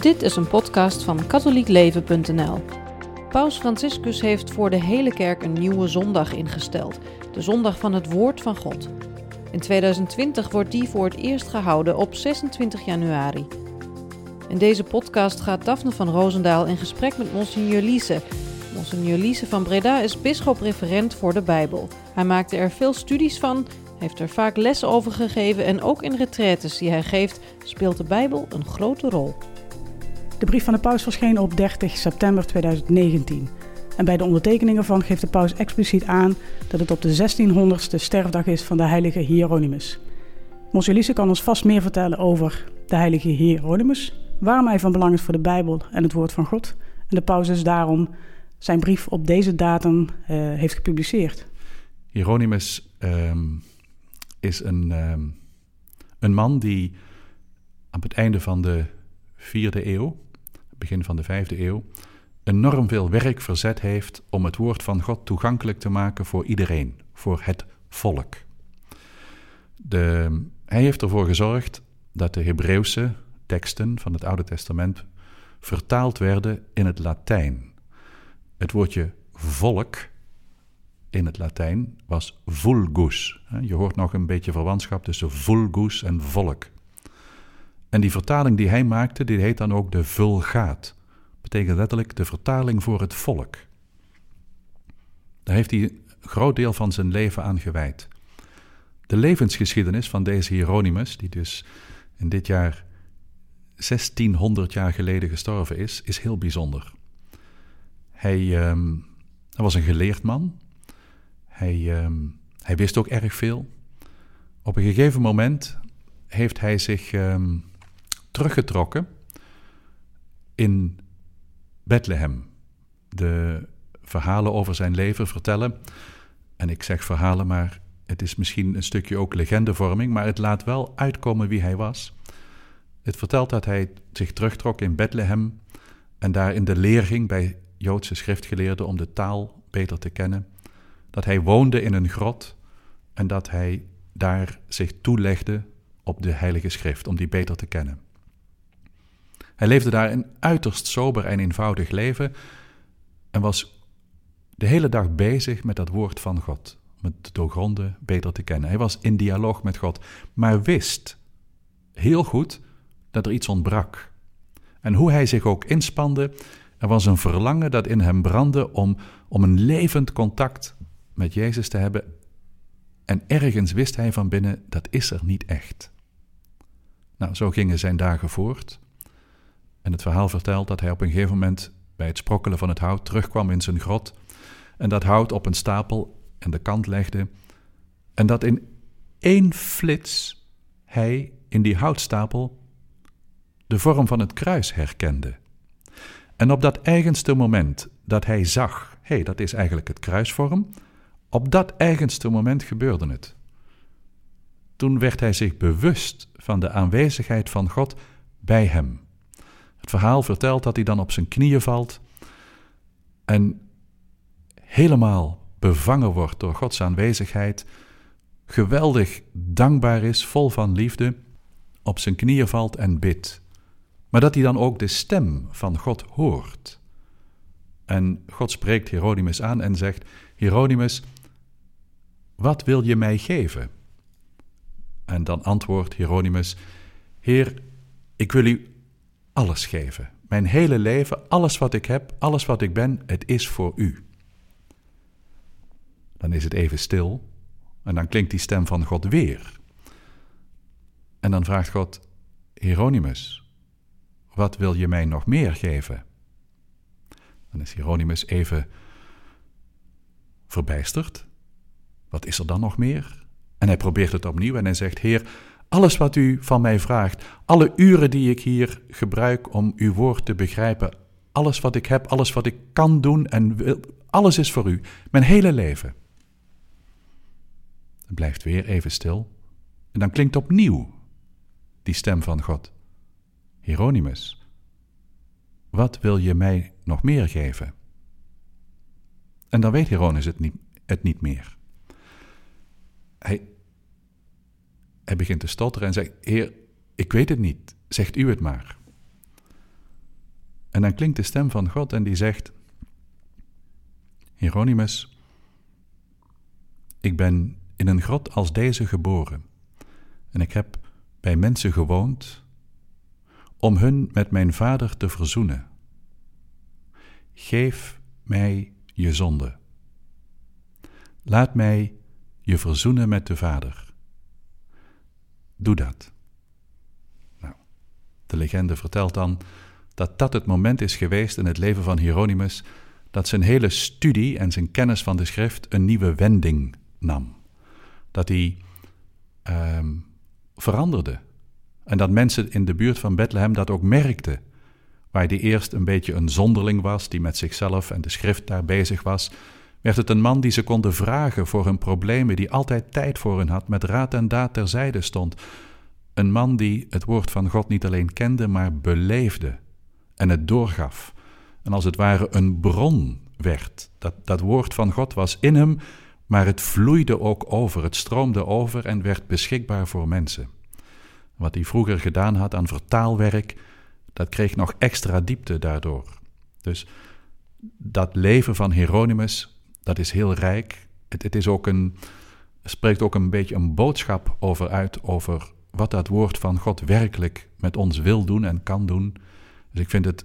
Dit is een podcast van katholiekleven.nl. Paus Franciscus heeft voor de hele kerk een nieuwe zondag ingesteld, de zondag van het Woord van God. In 2020 wordt die voor het eerst gehouden op 26 januari. In deze podcast gaat Daphne van Roosendaal in gesprek met Monsignor Liese. Monsignor Liese van Breda is bisschop-referent voor de Bijbel. Hij maakte er veel studies van, heeft er vaak les over gegeven en ook in retraites die hij geeft speelt de Bijbel een grote rol. De brief van de paus verscheen op 30 september 2019. En bij de ondertekeningen van geeft de paus expliciet aan dat het op de 1600ste sterfdag is van de heilige Hieronymus. Monsignor kan ons vast meer vertellen over de heilige Hieronymus, waarom hij van belang is voor de Bijbel en het woord van God. En de paus is daarom zijn brief op deze datum uh, heeft gepubliceerd. Hieronymus um, is een, um, een man die aan het einde van de vierde eeuw, begin van de vijfde eeuw, enorm veel werk verzet heeft om het woord van God toegankelijk te maken voor iedereen, voor het volk. De, hij heeft ervoor gezorgd dat de Hebreeuwse teksten van het Oude Testament vertaald werden in het Latijn. Het woordje volk in het Latijn was vulgus. Je hoort nog een beetje verwantschap tussen vulgus en volk. En die vertaling die hij maakte, die heet dan ook de Vulgaat. Betekent letterlijk de vertaling voor het volk. Daar heeft hij een groot deel van zijn leven aan gewijd. De levensgeschiedenis van deze Hieronymus, die dus in dit jaar 1600 jaar geleden gestorven is, is heel bijzonder. Hij, hij was een geleerd man. Hij, um, hij, wist ook erg veel. Op een gegeven moment heeft hij zich um, teruggetrokken in Bethlehem. De verhalen over zijn leven vertellen. En ik zeg verhalen, maar het is misschien een stukje ook legendevorming, maar het laat wel uitkomen wie hij was. Het vertelt dat hij zich terugtrok in Bethlehem en daar in de leer ging bij Joodse schriftgeleerden om de taal beter te kennen. Dat hij woonde in een grot en dat hij daar zich toelegde op de Heilige Schrift om die beter te kennen. Hij leefde daar een uiterst sober en eenvoudig leven en was de hele dag bezig met dat woord van God, met het doorgronden beter te kennen. Hij was in dialoog met God, maar wist heel goed dat er iets ontbrak. En hoe hij zich ook inspande, er was een verlangen dat in hem brandde om, om een levend contact met Jezus te hebben. En ergens wist hij van binnen, dat is er niet echt. Nou, zo gingen zijn dagen voort. En het verhaal vertelt dat hij op een gegeven moment bij het sprokkelen van het hout terugkwam in zijn grot en dat hout op een stapel aan de kant legde en dat in één flits hij in die houtstapel de vorm van het kruis herkende. En op dat eigenste moment dat hij zag, hé, hey, dat is eigenlijk het kruisvorm, op dat eigenste moment gebeurde het. Toen werd hij zich bewust van de aanwezigheid van God bij hem. Verhaal vertelt dat hij dan op zijn knieën valt en helemaal bevangen wordt door Gods aanwezigheid, geweldig dankbaar is, vol van liefde, op zijn knieën valt en bidt. Maar dat hij dan ook de stem van God hoort. En God spreekt Hieronymus aan en zegt: Hieronymus, wat wil je mij geven? En dan antwoordt Hieronymus: Heer, ik wil u alles geven. Mijn hele leven, alles wat ik heb, alles wat ik ben, het is voor u. Dan is het even stil en dan klinkt die stem van God weer. En dan vraagt God: Hieronymus, wat wil je mij nog meer geven? Dan is Hieronymus even verbijsterd. Wat is er dan nog meer? En hij probeert het opnieuw en hij zegt: Heer, alles wat u van mij vraagt, alle uren die ik hier gebruik om uw woord te begrijpen, alles wat ik heb, alles wat ik kan doen en wil, alles is voor u, mijn hele leven. Het blijft weer even stil en dan klinkt opnieuw die stem van God. Hieronymus, wat wil je mij nog meer geven? En dan weet Hieronymus het niet, het niet meer. Hij, hij begint te stotteren en zegt: Heer, ik weet het niet, zegt u het maar. En dan klinkt de stem van God en die zegt: Hieronymus, ik ben in een grot als deze geboren en ik heb bij mensen gewoond om hun met mijn vader te verzoenen. Geef mij je zonde. Laat mij je verzoenen met de Vader. Doe dat. Nou, de legende vertelt dan dat dat het moment is geweest in het leven van Hieronymus dat zijn hele studie en zijn kennis van de schrift een nieuwe wending nam. Dat hij ehm, veranderde. En dat mensen in de buurt van Bethlehem dat ook merkten. Waar hij eerst een beetje een zonderling was, die met zichzelf en de schrift daar bezig was, werd het een man die ze konden vragen voor hun problemen, die altijd tijd voor hen had, met raad en daad terzijde stond. Een man die het woord van God niet alleen kende, maar beleefde en het doorgaf. En als het ware een bron werd. Dat, dat woord van God was in hem, maar het vloeide ook over, het stroomde over en werd beschikbaar voor mensen. Wat hij vroeger gedaan had aan vertaalwerk, dat kreeg nog extra diepte daardoor. Dus dat leven van Hieronymus, dat is heel rijk. Het, het is ook een, spreekt ook een beetje een boodschap over uit over wat dat woord van God werkelijk met ons wil doen en kan doen. Dus ik vind het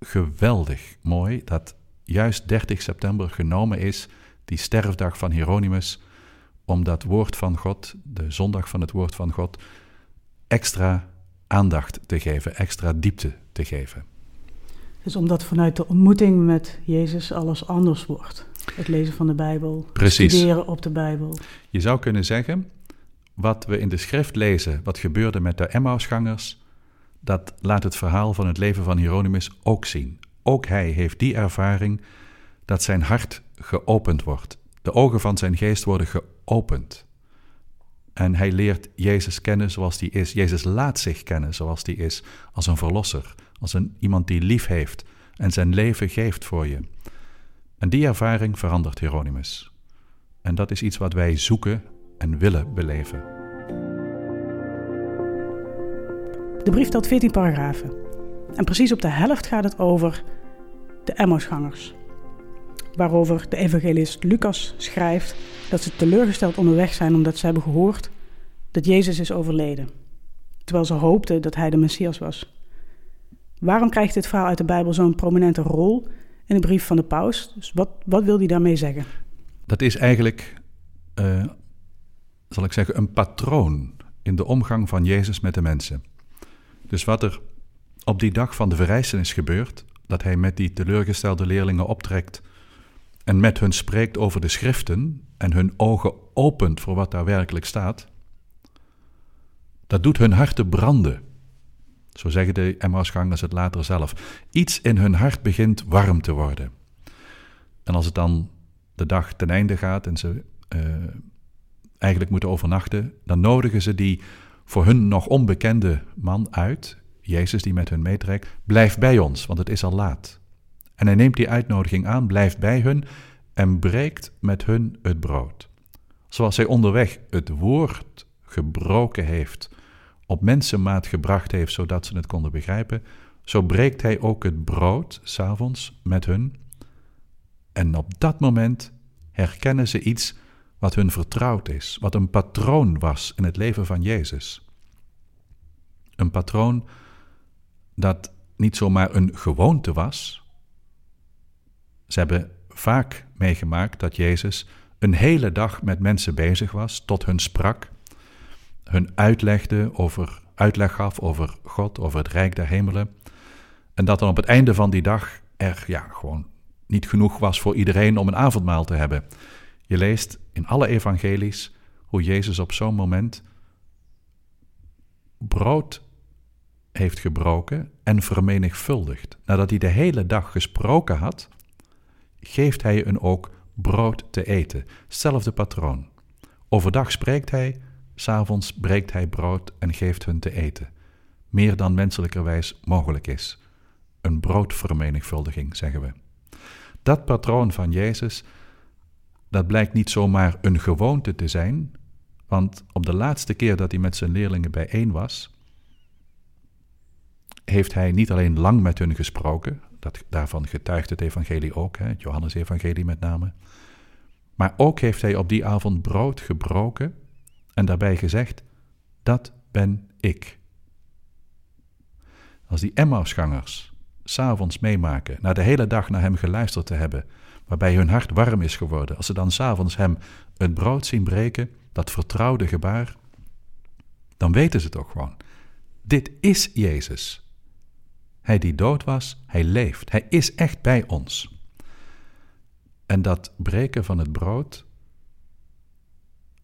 geweldig mooi dat juist 30 september genomen is, die sterfdag van Hieronymus, om dat woord van God, de zondag van het woord van God, extra aandacht te geven, extra diepte te geven. Dus omdat vanuit de ontmoeting met Jezus alles anders wordt. Het lezen van de Bijbel, Precies. studeren op de Bijbel. Je zou kunnen zeggen, wat we in de schrift lezen, wat gebeurde met de Emmausgangers, dat laat het verhaal van het leven van Hieronymus ook zien. Ook hij heeft die ervaring dat zijn hart geopend wordt. De ogen van zijn geest worden geopend. En hij leert Jezus kennen zoals hij is. Jezus laat zich kennen zoals hij is, als een verlosser, als een, iemand die lief heeft en zijn leven geeft voor je. En die ervaring verandert Hieronymus. En dat is iets wat wij zoeken en willen beleven. De brief telt 14 paragrafen. En precies op de helft gaat het over de Emmausgangers. Waarover de evangelist Lucas schrijft dat ze teleurgesteld onderweg zijn omdat ze hebben gehoord dat Jezus is overleden. Terwijl ze hoopten dat hij de Messias was. Waarom krijgt dit verhaal uit de Bijbel zo'n prominente rol in de brief van de paus? Dus wat, wat wil hij daarmee zeggen? Dat is eigenlijk, uh, zal ik zeggen, een patroon in de omgang van Jezus met de mensen. Dus wat er op die dag van de verrijzenis gebeurt, dat hij met die teleurgestelde leerlingen optrekt en met hun spreekt over de schriften en hun ogen opent voor wat daar werkelijk staat, dat doet hun harten branden. Zo zeggen de Emmausgangers het later zelf. Iets in hun hart begint warm te worden. En als het dan de dag ten einde gaat en ze uh, eigenlijk moeten overnachten, dan nodigen ze die voor hun nog onbekende man uit, Jezus die met hun meetrekt, blijf bij ons, want het is al laat. En hij neemt die uitnodiging aan, blijft bij hun en breekt met hun het brood. Zoals hij onderweg het woord gebroken heeft, op mensenmaat gebracht heeft, zodat ze het konden begrijpen, zo breekt hij ook het brood s'avonds met hun. En op dat moment herkennen ze iets wat hun vertrouwd is, wat een patroon was in het leven van Jezus. Een patroon dat niet zomaar een gewoonte was. Ze hebben vaak meegemaakt dat Jezus een hele dag met mensen bezig was, tot hun sprak, hun uitlegde over, uitleg gaf over God, over het Rijk der Hemelen. En dat dan op het einde van die dag er ja, gewoon niet genoeg was voor iedereen om een avondmaal te hebben. Je leest in alle evangelies hoe Jezus op zo'n moment brood heeft gebroken en vermenigvuldigd. Nadat hij de hele dag gesproken had, geeft hij hun ook brood te eten. Hetzelfde patroon. Overdag spreekt hij, s'avonds breekt hij brood en geeft hun te eten. Meer dan menselijkerwijs mogelijk is. Een broodvermenigvuldiging, zeggen we. Dat patroon van Jezus dat blijkt niet zomaar een gewoonte te zijn, want op de laatste keer dat hij met zijn leerlingen bijeen was, heeft hij niet alleen lang met hun gesproken, dat, daarvan getuigt het evangelie ook, hè, het Johannes-evangelie met name. Maar ook heeft hij op die avond brood gebroken en daarbij gezegd, dat ben ik. Als die Emmausgangers s'avonds meemaken, na de hele dag naar hem geluisterd te hebben, waarbij hun hart warm is geworden, als ze dan s'avonds hem het brood zien breken, dat vertrouwde gebaar, dan weten ze toch gewoon, dit is Jezus. Hij die dood was, hij leeft, hij is echt bij ons. En dat breken van het brood,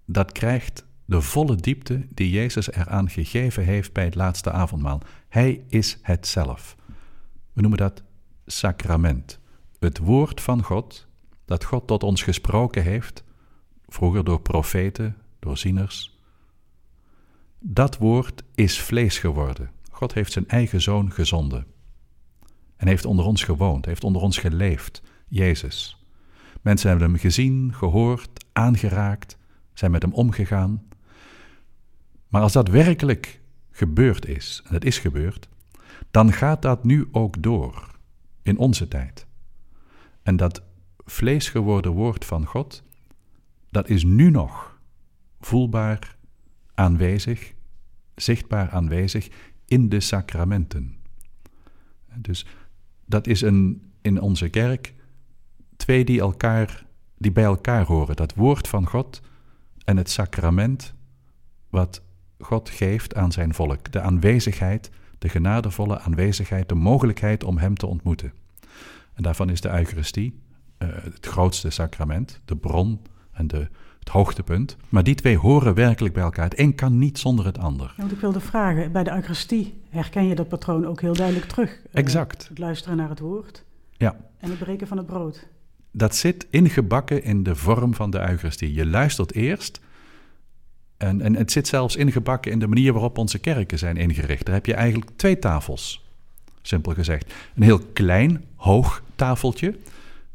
dat krijgt de volle diepte die Jezus eraan gegeven heeft bij het laatste avondmaal. Hij is het zelf. We noemen dat sacrament. Het woord van God, dat God tot ons gesproken heeft, vroeger door profeten, door zieners. Dat woord is vlees geworden. God heeft zijn eigen zoon gezonden. En heeft onder ons gewoond, heeft onder ons geleefd, Jezus. Mensen hebben hem gezien, gehoord, aangeraakt, zijn met hem omgegaan. Maar als dat werkelijk gebeurd is, en het is gebeurd, dan gaat dat nu ook door in onze tijd. En dat vlees geworden woord van God, dat is nu nog voelbaar aanwezig, zichtbaar aanwezig in de sacramenten. Dus dat is een, in onze kerk twee die, elkaar, die bij elkaar horen. Dat woord van God en het sacrament wat God geeft aan zijn volk. De aanwezigheid, de genadevolle aanwezigheid, de mogelijkheid om Hem te ontmoeten. En daarvan is de Eucharistie uh, het grootste sacrament, de bron en de, het hoogtepunt. Maar die twee horen werkelijk bij elkaar. Het een kan niet zonder het ander. Ja, want ik wilde vragen, bij de Eucharistie herken je dat patroon ook heel duidelijk terug? Uh, exact. Het luisteren naar het woord ja. en het breken van het brood. Dat zit ingebakken in de vorm van de Eucharistie. Je luistert eerst en, en het zit zelfs ingebakken in de manier waarop onze kerken zijn ingericht. Daar heb je eigenlijk twee tafels, simpel gezegd. Een heel klein, hoog tafeltje.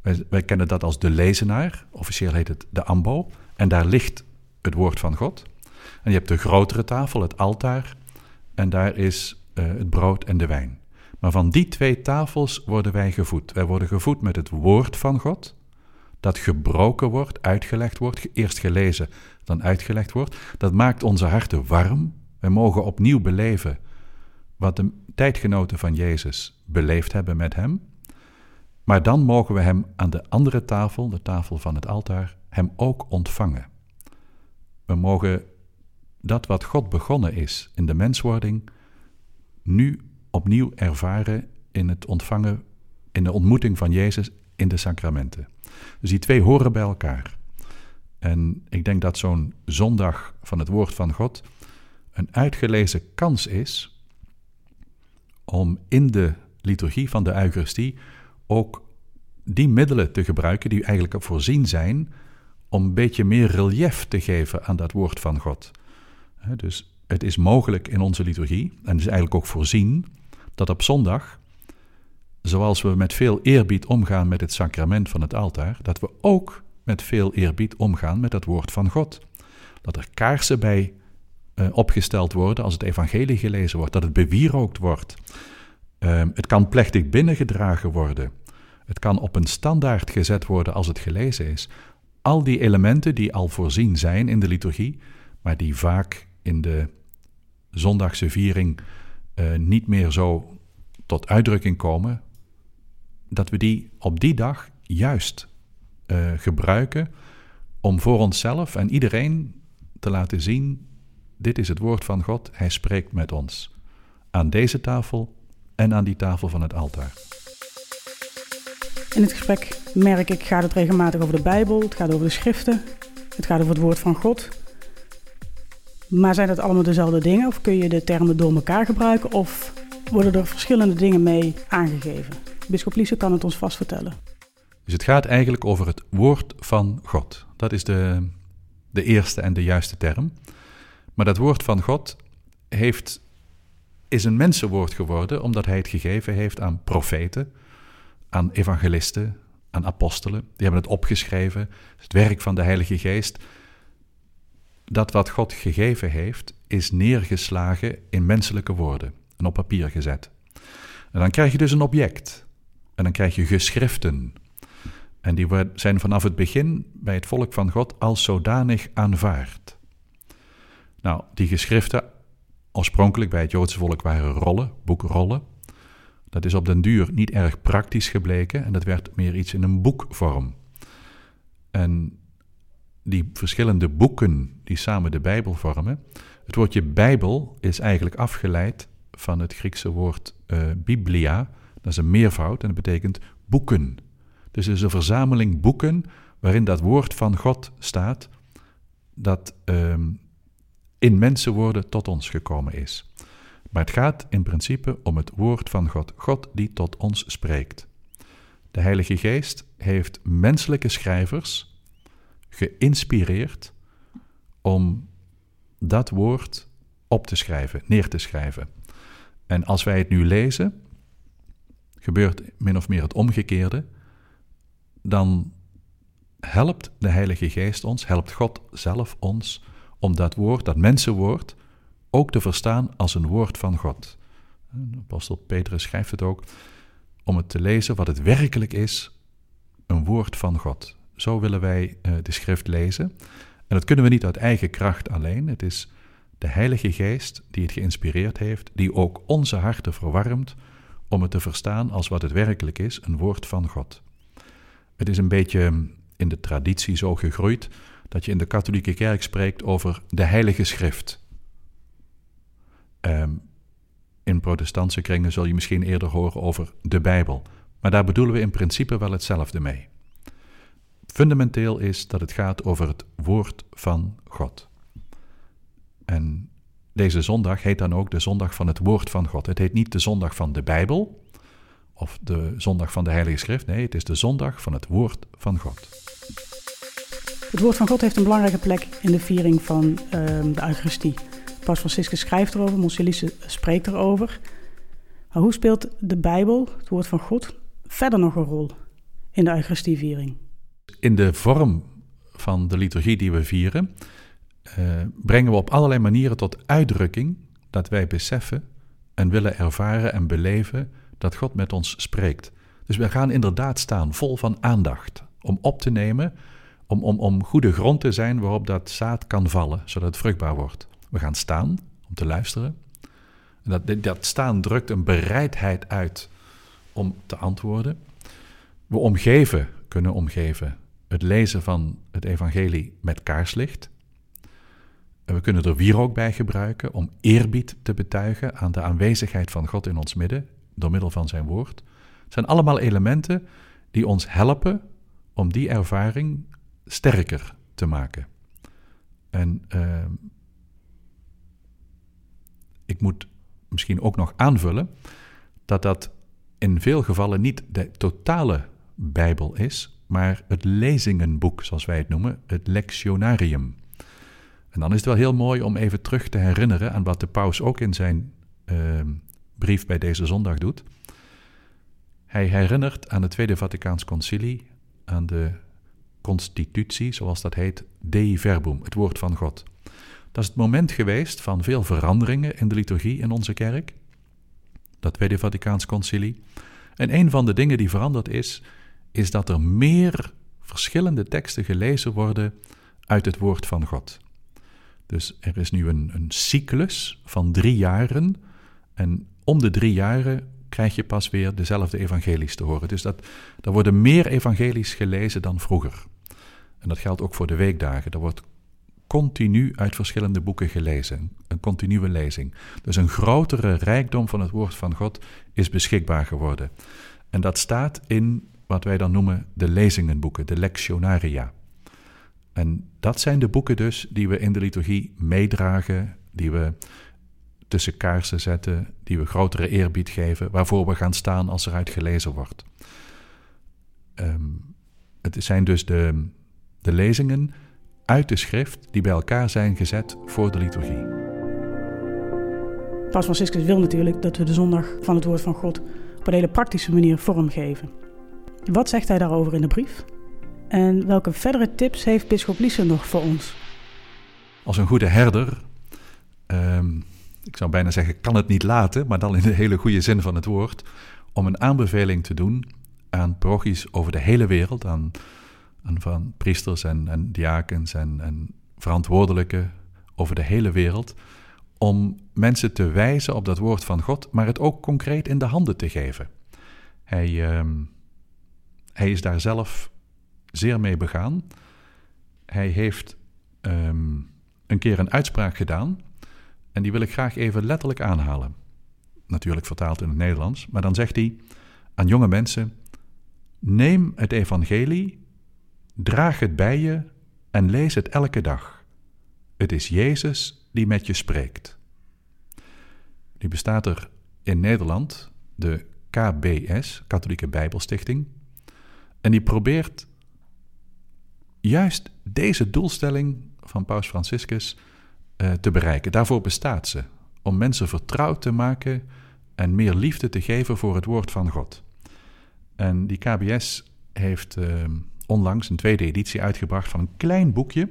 Wij, wij kennen dat als de lezenaar. Officieel heet het de ambo. En daar ligt het woord van God. En je hebt de grotere tafel, het altaar. En daar is uh, het brood en de wijn. Maar van die twee tafels worden wij gevoed. Wij worden gevoed met het woord van God, dat gebroken wordt, uitgelegd wordt, eerst gelezen, dan uitgelegd wordt. Dat maakt onze harten warm. Wij mogen opnieuw beleven wat de tijdgenoten van Jezus beleefd hebben met Hem. Maar dan mogen we Hem aan de andere tafel, de tafel van het altaar, Hem ook ontvangen. We mogen dat wat God begonnen is in de menswording, nu opnieuw ervaren in het ontvangen, in de ontmoeting van Jezus in de sacramenten. Dus die twee horen bij elkaar. En ik denk dat zo'n zondag van het woord van God een uitgelezen kans is om in de liturgie van de Eucharistie ook die middelen te gebruiken die eigenlijk voorzien zijn om een beetje meer relief te geven aan dat woord van God. Dus het is mogelijk in onze liturgie, en het is eigenlijk ook voorzien, dat op zondag, zoals we met veel eerbied omgaan met het sacrament van het altaar, dat we ook met veel eerbied omgaan met het woord van God. Dat er kaarsen bij uh, opgesteld worden als het evangelie gelezen wordt, dat het bewierookt wordt. Uh, het kan plechtig binnengedragen worden. Het kan op een standaard gezet worden als het gelezen is. Al die elementen die al voorzien zijn in de liturgie, maar die vaak in de zondagse viering uh, niet meer zo tot uitdrukking komen, dat we die op die dag juist uh, gebruiken om voor onszelf en iedereen te laten zien: dit is het woord van God, Hij spreekt met ons. Aan deze tafel en aan die tafel van het altaar. In het gesprek merk ik, gaat het regelmatig over de Bijbel, het gaat over de schriften, het gaat over het woord van God. Maar zijn dat allemaal dezelfde dingen of kun je de termen door elkaar gebruiken of worden er verschillende dingen mee aangegeven? Bisschop Liese kan het ons vast vertellen. Dus het gaat eigenlijk over het woord van God. Dat is de, de eerste en de juiste term. Maar dat woord van God heeft, is een mensenwoord geworden omdat hij het gegeven heeft aan profeten, aan evangelisten, aan apostelen. Die hebben het opgeschreven, het werk van de Heilige Geest. Dat wat God gegeven heeft, is neergeslagen in menselijke woorden en op papier gezet. En dan krijg je dus een object. En dan krijg je geschriften. En die zijn vanaf het begin bij het volk van God als zodanig aanvaard. Nou, die geschriften oorspronkelijk bij het Joodse volk waren rollen, boekrollen. Dat is op den duur niet erg praktisch gebleken en dat werd meer iets in een boekvorm. En die verschillende boeken die samen de Bijbel vormen. Het woordje Bijbel is eigenlijk afgeleid van het Griekse woord uh, biblia. Dat is een meervoud en dat betekent boeken. Dus het is een verzameling boeken waarin dat woord van God staat, dat uh, in mensenwoorden tot ons gekomen is. Maar het gaat in principe om het woord van God, God die tot ons spreekt. De Heilige Geest heeft menselijke schrijvers geïnspireerd om dat woord op te schrijven, neer te schrijven. En als wij het nu lezen, gebeurt min of meer het omgekeerde, dan helpt de Heilige Geest ons, helpt God zelf ons om dat woord, dat mensenwoord, ook te verstaan als een woord van God. Apostel Petrus schrijft het ook, om het te lezen wat het werkelijk is, een woord van God. Zo willen wij uh, de schrift lezen. En dat kunnen we niet uit eigen kracht alleen. Het is de Heilige Geest die het geïnspireerd heeft, die ook onze harten verwarmt om het te verstaan als wat het werkelijk is, een woord van God. Het is een beetje in de traditie zo gegroeid dat je in de katholieke kerk spreekt over de Heilige Schrift. Um, in protestantse kringen zul je misschien eerder horen over de Bijbel, maar daar bedoelen we in principe wel hetzelfde mee. Fundamenteel is dat het gaat over het woord van God. En deze zondag heet dan ook de zondag van het woord van God. Het heet niet de zondag van de Bijbel of de zondag van de Heilige Schrift. Nee, het is de zondag van het woord van God. Het woord van God heeft een belangrijke plek in de viering van uh, de Eucharistie. Paus Franciscus schrijft erover, Monsilice spreekt erover. Maar hoe speelt de Bijbel, het woord van God, verder nog een rol in de Eucharistieviering? In de vorm van de liturgie die we vieren, uh, brengen we op allerlei manieren tot uitdrukking dat wij beseffen en willen ervaren en beleven dat God met ons spreekt. Dus we gaan inderdaad staan vol van aandacht om op te nemen, om, om, om goede grond te zijn waarop dat zaad kan vallen, zodat het vruchtbaar wordt. We gaan staan om te luisteren. En dat, dat staan drukt een bereidheid uit om te antwoorden. We omgeven, kunnen omgeven, het lezen van het evangelie met kaarslicht. En we kunnen er wierook bij gebruiken om eerbied te betuigen aan de aanwezigheid van God in ons midden door middel van zijn woord. Het zijn allemaal elementen die ons helpen om die ervaring sterker te maken. En uh, ik moet misschien ook nog aanvullen dat dat in veel gevallen niet de totale Bijbel is, maar het lezingenboek, zoals wij het noemen, het lectionarium. En dan is het wel heel mooi om even terug te herinneren aan wat de paus ook in zijn uh, brief bij deze zondag doet. Hij herinnert aan het Tweede Vaticaans Concilie, aan de constitutie, zoals dat heet, Dei Verbum, het woord van God. Dat is het moment geweest van veel veranderingen in de liturgie in onze kerk, dat Tweede Vaticaans Concilie. En een van de dingen die veranderd is, is dat er meer verschillende teksten gelezen worden uit het woord van God. Dus er is nu een, een cyclus van drie jaren. En om de drie jaren krijg je pas weer dezelfde evangelies te horen. Dus dat, er worden meer evangelies gelezen dan vroeger. En dat geldt ook voor de weekdagen. Er wordt continu uit verschillende boeken gelezen. Een continue lezing. Dus een grotere rijkdom van het woord van God is beschikbaar geworden. En dat staat in wat wij dan noemen de lezingenboeken, de lectionaria. En dat zijn de boeken dus die we in de liturgie meedragen, die we tussen kaarsen zetten, die we grotere eerbied geven, waarvoor we gaan staan als eruit gelezen wordt. Um, het zijn dus de, de lezingen uit de schrift die bij elkaar zijn gezet voor de liturgie. Paus Franciscus wil natuurlijk dat we de zondag van het woord van God op een hele praktische manier vormgeven. Wat zegt hij daarover in de brief? En welke verdere tips heeft Bisschop Liesen nog voor ons? Als een goede herder um, ik zou bijna zeggen, kan het niet laten, maar dan in de hele goede zin van het woord, om een aanbeveling te doen aan parochies over de hele wereld, aan, aan van priesters en, en diakens en, en verantwoordelijken over de hele wereld, om mensen te wijzen op dat woord van God, maar het ook concreet in de handen te geven. Hij, ehm, hij is daar zelf zeer mee begaan. Hij heeft ehm, een keer een uitspraak gedaan en die wil ik graag even letterlijk aanhalen. Natuurlijk vertaald in het Nederlands, maar dan zegt hij aan jonge mensen: Neem het evangelie, draag het bij je en lees het elke dag. Het is Jezus die met je spreekt. Nu bestaat er in Nederland de KBS, Katholieke Bijbelstichting, en die probeert juist deze doelstelling van Paus Franciscus te bereiken. Daarvoor bestaat ze, om mensen vertrouwd te maken en meer liefde te geven voor het woord van God. En die KBS heeft uh, onlangs een tweede editie uitgebracht van een klein boekje.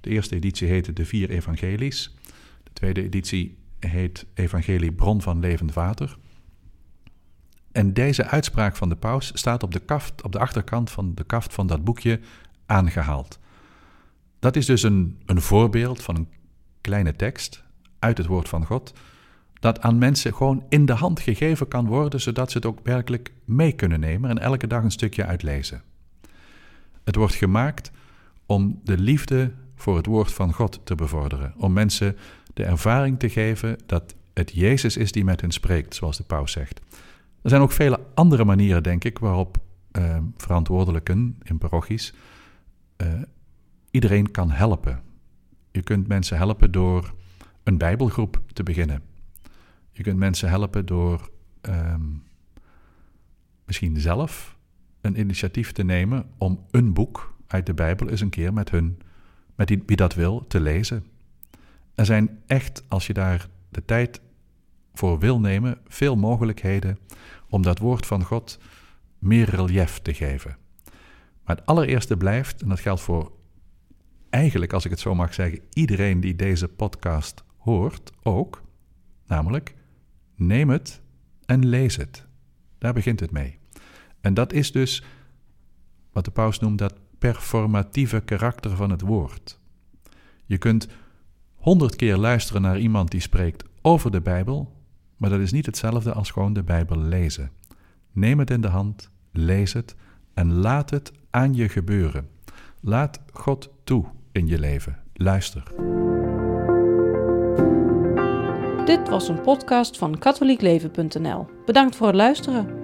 De eerste editie heette De Vier Evangelies. De tweede editie heet Evangelie Bron van Levend Water. En deze uitspraak van de paus staat op de, kaft, op de achterkant van de kaft van dat boekje aangehaald. Dat is dus een, een voorbeeld van een kleine tekst uit het woord van God, dat aan mensen gewoon in de hand gegeven kan worden, zodat ze het ook werkelijk mee kunnen nemen en elke dag een stukje uitlezen. Het wordt gemaakt om de liefde voor het woord van God te bevorderen, om mensen de ervaring te geven dat het Jezus is die met hen spreekt, zoals de paus zegt. Er zijn ook vele andere manieren, denk ik, waarop uh, verantwoordelijken in parochies uh, iedereen kan helpen. Je kunt mensen helpen door een Bijbelgroep te beginnen. Je kunt mensen helpen door um, misschien zelf een initiatief te nemen om een boek uit de Bijbel eens een keer met hun, met die, wie dat wil, te lezen. Er zijn echt, als je daar de tijd voor wil nemen, veel mogelijkheden om dat woord van God meer relief te geven. Maar het allereerste blijft, en dat geldt voor eigenlijk, als ik het zo mag zeggen, iedereen die deze podcast hoort ook, namelijk neem het en lees het. Daar begint het mee. En dat is dus wat de paus noemt dat performatieve karakter van het woord. Je kunt honderd keer luisteren naar iemand die spreekt over de Bijbel, maar dat is niet hetzelfde als gewoon de Bijbel lezen. Neem het in de hand, lees het en laat het aan je gebeuren. Laat God toe in je leven. Luister. Dit was een podcast van katholiekleven.nl. Bedankt voor het luisteren.